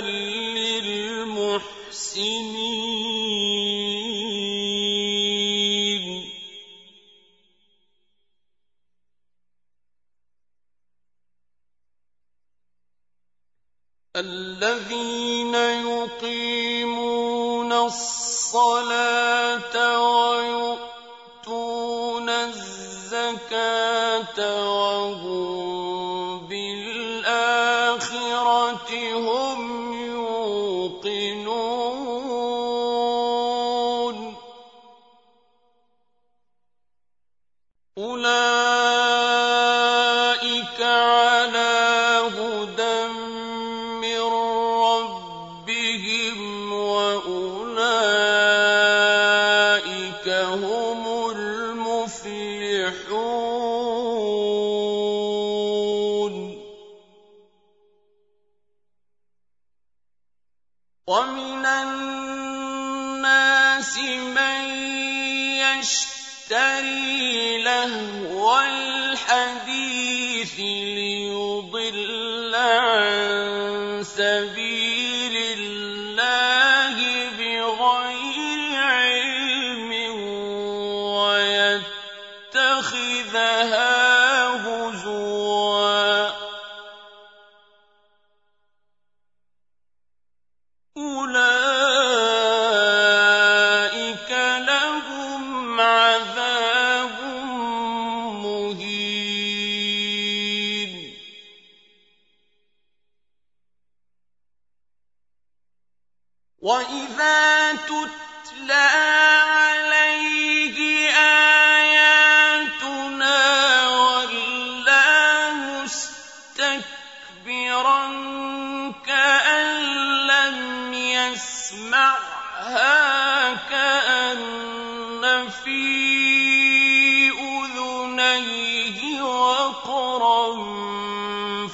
للمحسنين. الذين يقيمون الصلاة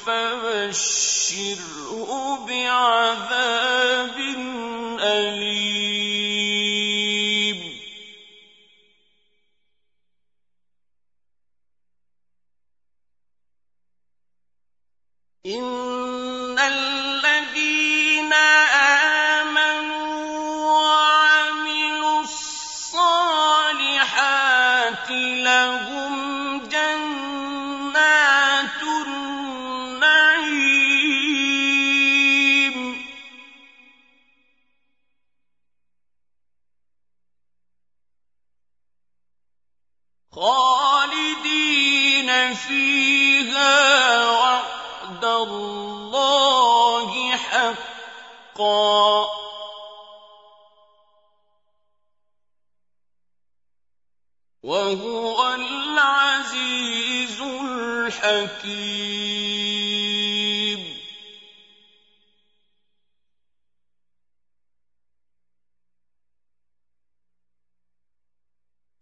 فبشره بعذاب إِنَّمَا وَعْدَ اللَّهِ حَقًّا ۚ. وَهُوَ الْعَزِيزُ الْحَكِيمُ.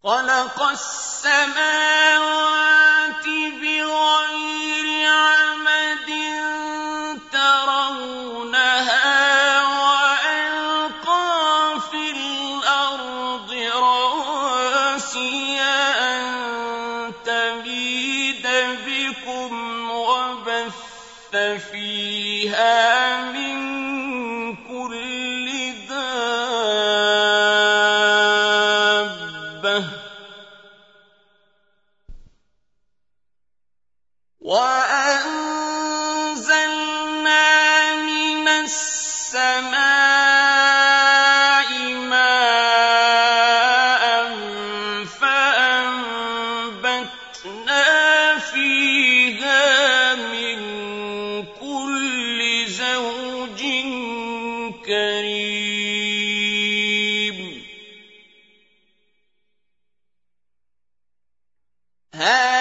خَلَقَ السَّمَاوَاتِ بكم وبث فيها من هذا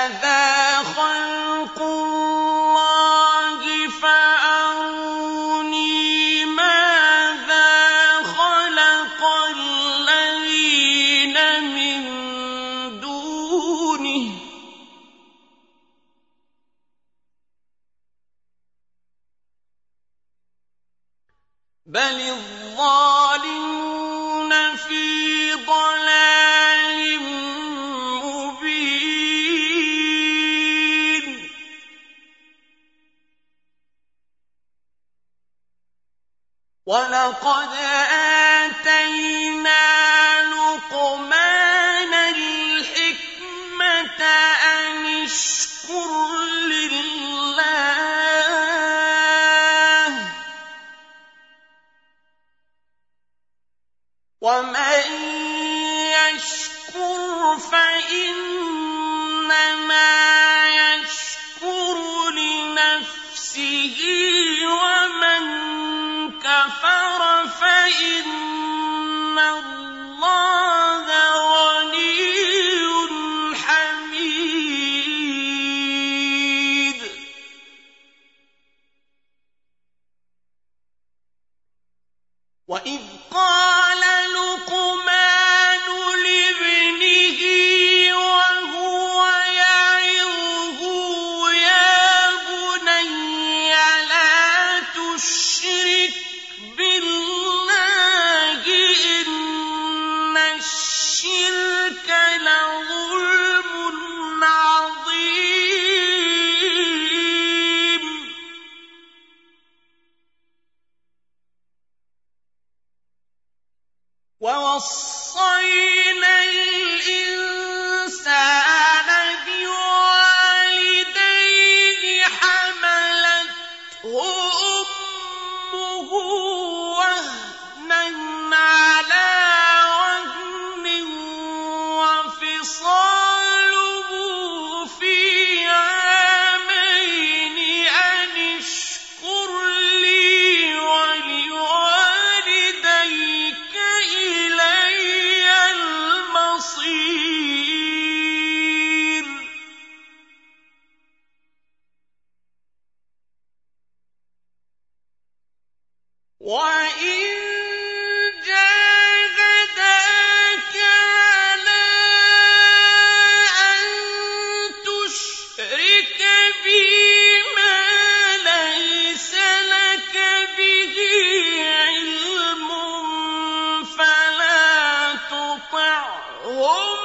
هم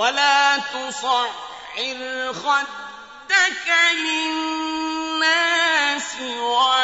ولا تصعر خدك للناس ولا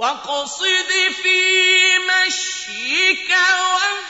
واقصد في مشيك وفي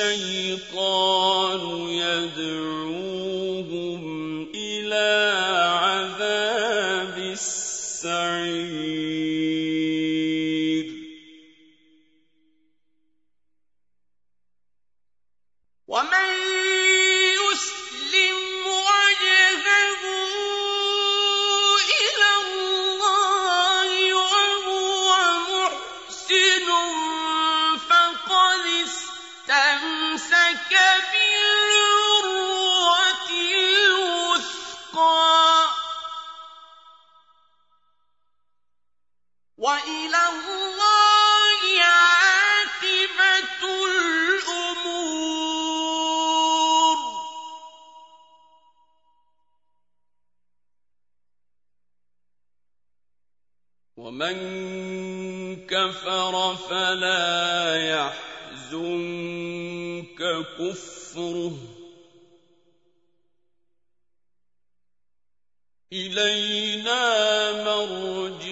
الشيطان يدعوهم إلى عذاب السعير. من كفر فلا يحزنك كفره. إلينا مرجع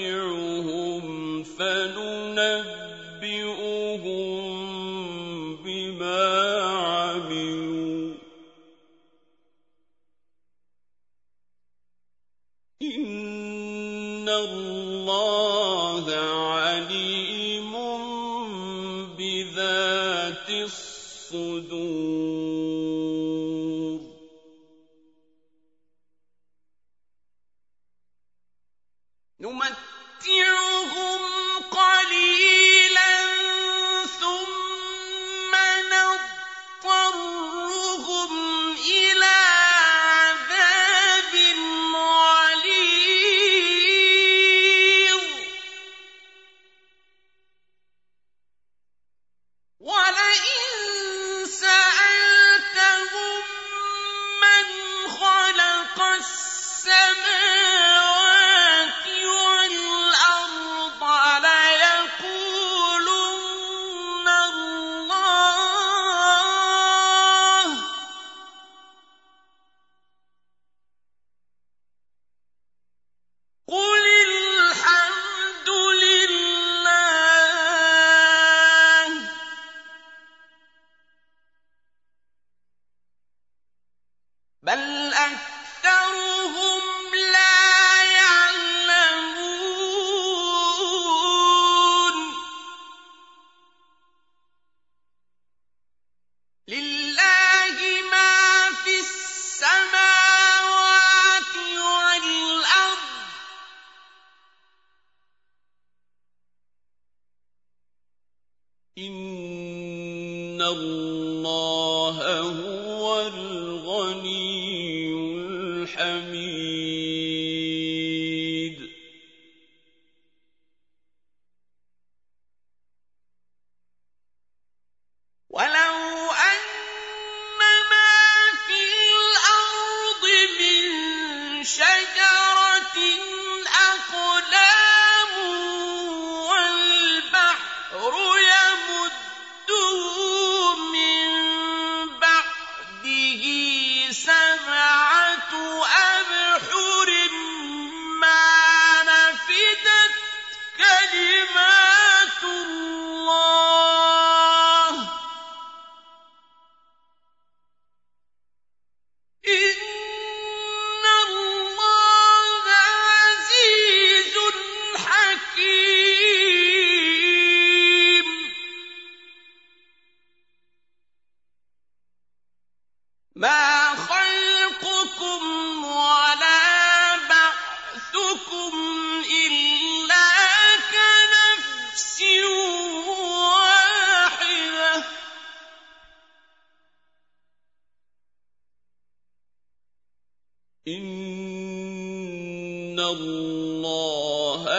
وجفت الصدور. الله هو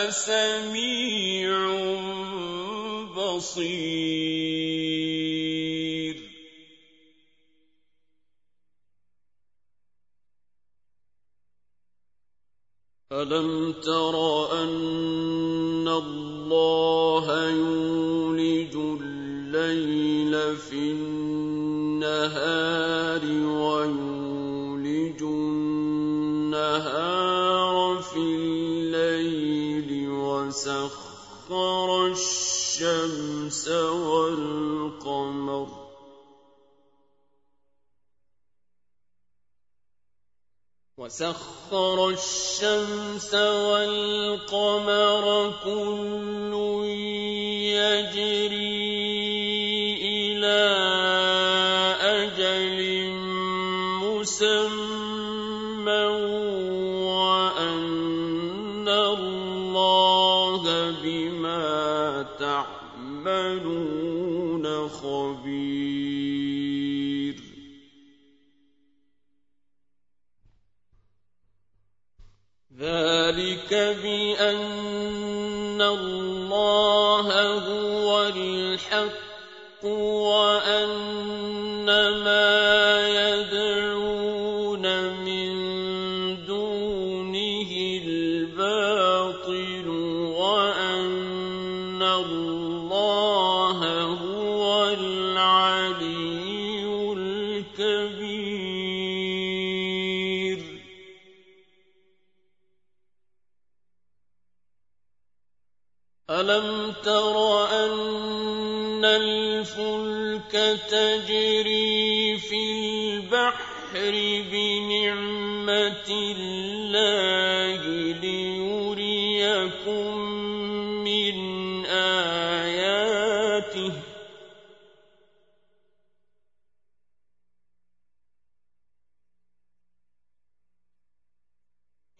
سميع بصير. ألم تر أن الله يولج الليل في النهار وسخر الشمس والقمر وسخر الشمس والقمر كل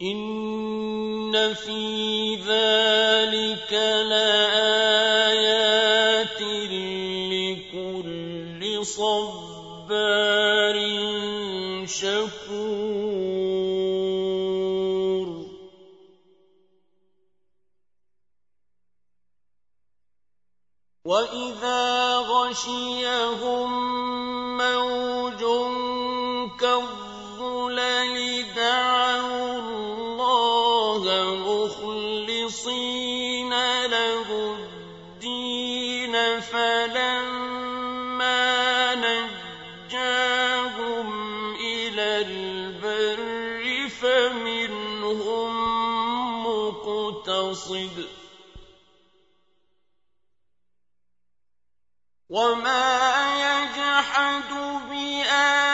إن في ذلك لآيات لكل صبار شكور وإذا غشيهم البر فمنهم مقتصد. وما يجحد بآياتنا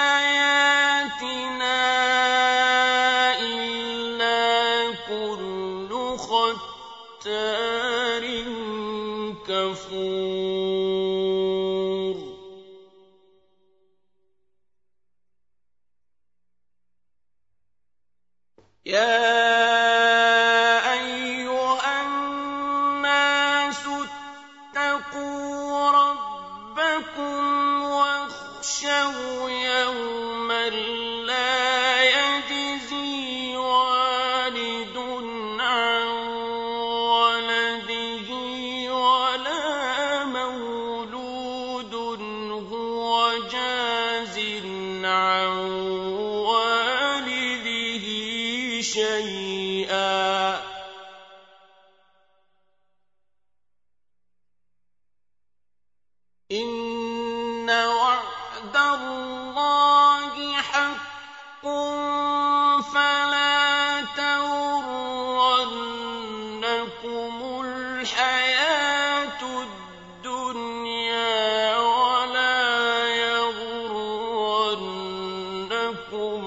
الْعَالَمِينَ يغرنكم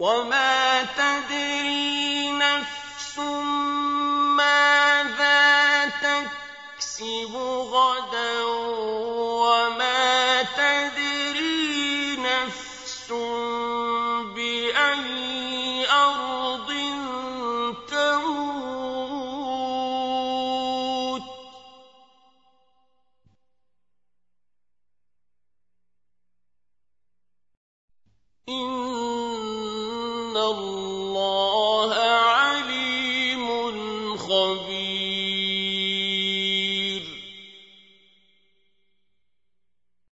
وَمَا